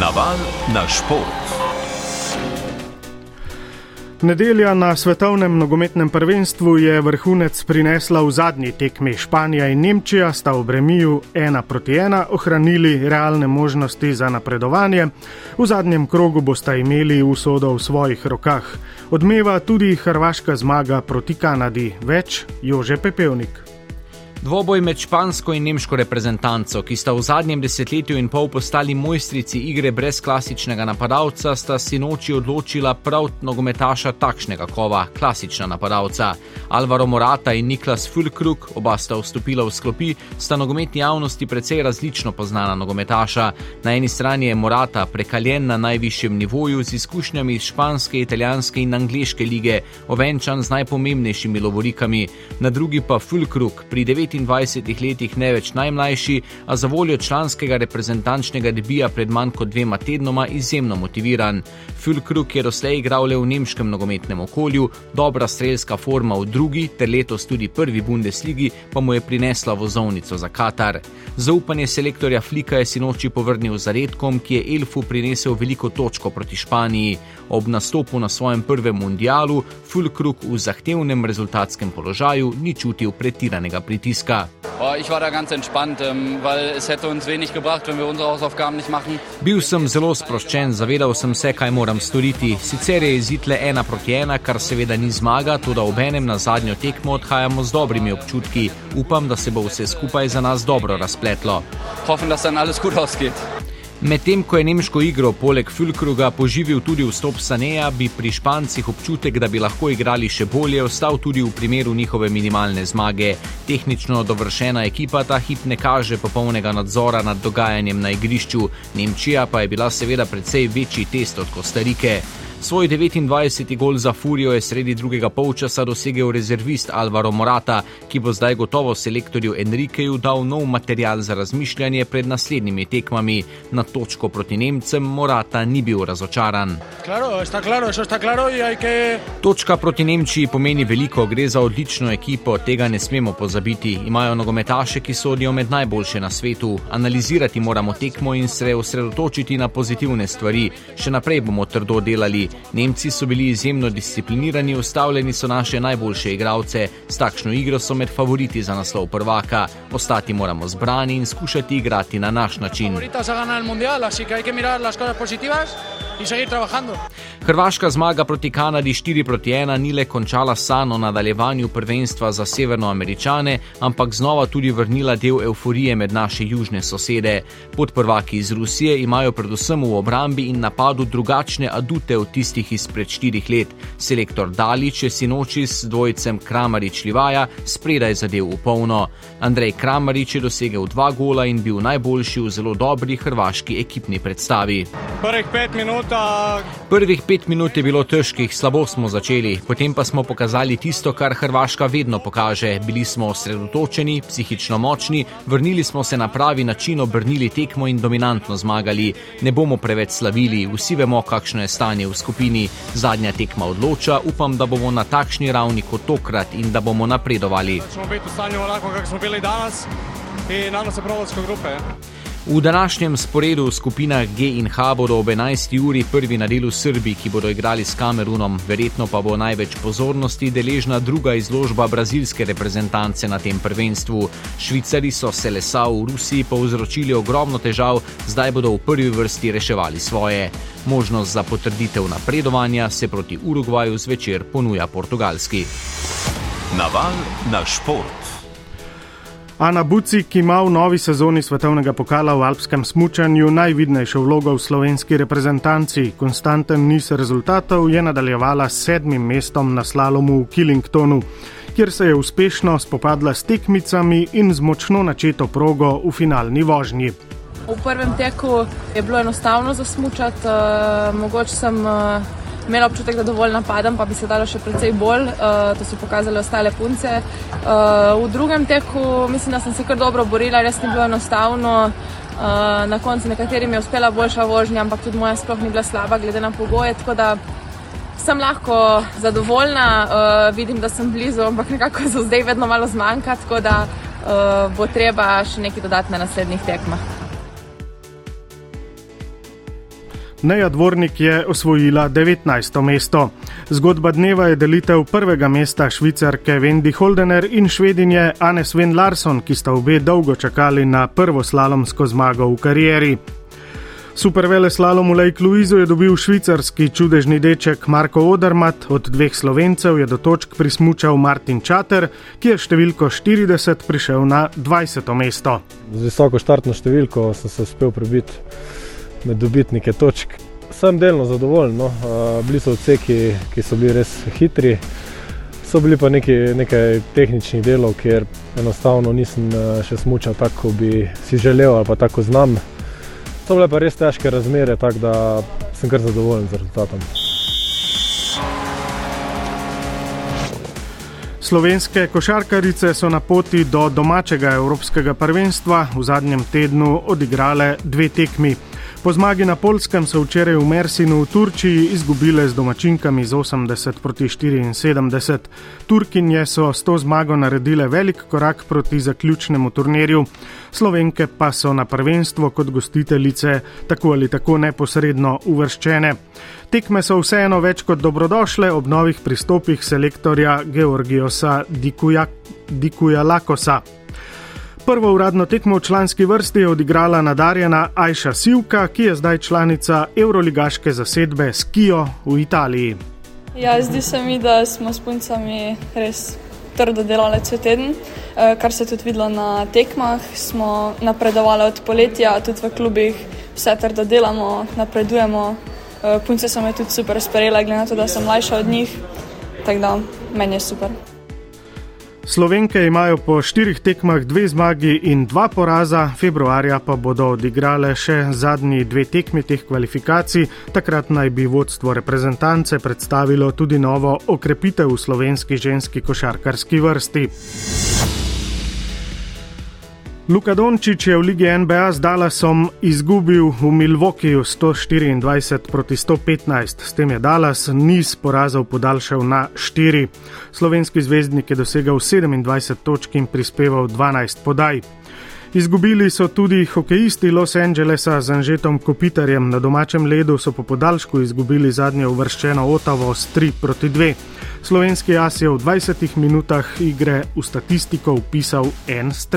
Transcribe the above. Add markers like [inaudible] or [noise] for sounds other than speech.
Naval na šport. Nedelja na svetovnem nogometnem prvenstvu je vrhunec prinesla v zadnji tekmi. Španija in Nemčija sta v bremiju ena proti ena ohranili realne možnosti za napredovanje. V zadnjem krogu bosta imeli usodo v svojih rokah. Odmeva tudi hrvaška zmaga proti Kanadi. Več Jože Pepevnik. Dvoboj med špansko in nemško reprezentanco, ki sta v zadnjem desetletju in pol postali mojstrici igre brez klasičnega napadalca, sta si noči odločila prav nogometaša takšnega kova, klasična napadalca. Alvaro Morata in Niklas Fulkrug, oba sta vstopila v sklopi, sta nogometni javnosti precej različno poznana nogometaša. Na eni strani je Morata prekaljen na najvišjem nivoju z izkušnjami iz španske, italijanske in angliške lige, ovenčan z najpomembnejšimi lovorikami, na drugi pa Fulkrug pri 9. 25 letih ne več najmlajši, a za voljo članskega reprezentančnega debija pred manj kot dvema tednoma izjemno motiviran. Fulkrug je doslej igral le v nemškem nogometnem okolju, dobra strelska forma v drugi ter letos tudi prvi Bundesligi pa mu je prinesla vozovnico za Katar. Zaupanje selektorja Flika je sinoči povrnil za redkom, ki je Elfu prinesel veliko točko proti Španiji. Ob nastopu na svojem prvem mundialu Fulkrug v zahtevnem rezultatskem položaju ni čutil pretiranega pritiska. Franziska. Ich war da ganz entspannt, ähm, weil es hätte uns wenig gebracht, wenn wir unsere Hausaufgaben nicht machen. Bil sem zelo sproščen, zavedal sem se, kaj moram storiti. Sicer je izid le ena proti ena, kar seveda ni zmaga, tudi ob enem na zadnjo tekmo odhajamo z dobrimi občutki. Upam, da se bo vse skupaj za nas dobro razpletlo. Hoffem, da se nam alles gut ausgeht. Medtem ko je nemško igro poleg Fulkruga poživil tudi vstop Saneja, bi pri Špancih občutek, da bi lahko igrali še bolje, ostal tudi v primeru njihove minimalne zmage. Tehnično dovršena ekipa ta hip ne kaže popolnega nadzora nad dogajanjem na igrišču, Nemčija pa je bila seveda precej večji test od Kostarike. Svoj 29. gol za Furijo je sredi drugega polčasa dosegel rezervist Alvaro Morata, ki bo zdaj gotovo selektorju Enrikeju dal nov material za razmišljanje pred naslednjimi tekmami. Na točko proti Nemcem Morata ni bil razočaran. Claro, claro, claro que... Točka proti Nemčiji pomeni veliko, gre za odlično ekipo, tega ne smemo pozabiti. Imajo nogometaše, ki sodijo med najboljše na svetu. Analizirati moramo tekmo in se osredotočiti na pozitivne stvari. Še naprej bomo trdo delali. Nemci so bili izjemno disciplinirani, ustavljeni so naše najboljše igralce, s takšno igro so med favoriti za naslov prvaka. Ostati moramo zbrani in skušati igrati na naš način. Hrvaška zmaga proti Kanadi 4 proti 1 ni le končala sano nadaljevanju prvenstva za severnoameričane, ampak znova tudi vrnila del euforije med naše južne sosede. Podprvaki iz Rusije imajo predvsem v obrambi in napadu drugačne adute od tistih izpred štirih let. Selektor Dalič je sinoči s dvojcem Kramarič Livaja spredaj zadev v polno. Andrej Kramarič je dosegel dva gola in bil najboljši v zelo dobri hrvaški ekipni predstavi. Prvih pet minut. Prvih pet minut je bilo težkih, slabo smo začeli, potem pa smo pokazali tisto, kar Hrvaška vedno pokaže. Bili smo osredotočeni, psihično močni, vrnili smo se na pravi način, obrnili tekmo in dominantno zmagali. Ne bomo preveč slavili, vsi vemo, kakšno je stanje v skupini. Zadnja tekma odloča, upam, da bomo na takšni ravni kot tokrat in da bomo napredovali. Smo biti v stanju, enako kot smo bili danes in nam se pravijo grupe. V današnjem sporedu v skupinah G in H bodo ob 11. uri prvi na delu Srbi, ki bodo igrali s Kamerunom, verjetno pa bo največ pozornosti deležna druga izložba brazilske reprezentance na tem prvenstvu. Švicari so se lesa v Rusiji povzročili ogromno težav, zdaj bodo v prvi vrsti reševali svoje. Možnost za potrditev napredovanja se proti Urugvaju zvečer ponuja portugalski. Naval na šport. Ana Bucik ima v novi sezoni svetovnega pokala v alpskem smučanju najvidnejšo vlogo v slovenski reprezentanci. Konstanten niz rezultatov je nadaljevala s sedmim mestom na slalomu v Killingtonu, kjer se je uspešno spopadla s tekmicami in z močno načeto progo v finalni vožnji. V prvem teku je bilo enostavno zasmučati, uh, mogoče sem. Imela občutek, da dovolj napadam, pa bi se dalo še precej bolj. Uh, to so pokazale ostale punce. Uh, v drugem teku mislim, da sem se kar dobro borila, res ni bilo enostavno. Uh, na koncu nekaterim je uspela boljša vožnja, ampak tudi moja sploh ni bila slaba, glede na pogoje. Tako da sem lahko zadovoljna, uh, vidim, da sem blizu, ampak nekako [laughs] za zdaj vedno malo zmanjka, tako da uh, bo treba še nekaj dodati na naslednjih tekmah. Neja Dvornik je osvojila 19. mesto. Zgodba dneva je delitev prvega mesta švicarke Wendy Holdener in švedinje Anne Sven Larson, ki sta obe dolgo čakali na prvo slalomsko zmago v karieri. Supervele slalom v Lake Louisu je dobil švicarski čudežni deček Marko Odermat, od dveh slovencev je do točk prismučal Martin Čater, ki je številko 40 prišel na 20. mesto. Z visoko štartno številko sem se uspel prebiti med dobitnike točk. Sem delno zadovoljen, no. bili so odseki, ki so bili res hitri. So bili pa neki, nekaj tehničnih delov, kjer enostavno nisem še smučal tako, kot bi si želel ali pa tako znam. To bile pa res težke razmere, tako da sem kar zadovoljen z rezultatom. Slovenske košarkarice so na poti do domačega evropskega prvenstva v zadnjem tednu odigrale dve tekmi. Po zmagi na Polskem so včeraj v Mersinu v Turčiji izgubile z domačinkami z 80 proti 74. Turkinje so s to zmago naredile velik korak proti zaključnemu turnirju, slovenke pa so na prvenstvo kot gostiteljice tako ali tako neposredno uvrščene. Tekme so vseeno več kot dobrodošle ob novih pristopih selektorja Georgiosa Dikuja, Dikuja Lakosa. Prvo uradno tekmo v članski vrsti je odigrala nadarjena Ajša Sivka, ki je zdaj članica Euroligaške zasedbe Skijo v Italiji. Ja, zdi se mi, da smo s puncami res trdo delali cel teden, kar se je tudi videlo na tekmah. Smo napredovali od poletja, tudi v klubih, vse trdo delamo, napredujemo. Punce so me tudi super sprejele, glede na to, da sem mlajša od njih, tako da meni je super. Slovenke imajo po štirih tekmah dve zmagi in dva poraza, februarja pa bodo odigrale še zadnji dve tekmi teh kvalifikacij. Takrat naj bi vodstvo reprezentance predstavilo tudi novo okrepitev v slovenski ženski košarkarski vrsti. Luka Dončić je v Ligi NBA z Dallasom izgubil v Milwaukeeju 124 proti 115, s tem je Dallas niz porazov podaljšal na 4. Slovenski zvezdnik je dosegal 27 točk in prispeval 12 podaj. Izgubili so tudi hokejisti Los Angelesa z Anžetom Kopitarjem. Na domačem ledu so po podaljšku izgubili zadnje uvrščeno Otavo s 3 proti 2. Slovenski as je v 20 minutah igre v statistiko upisal en strel.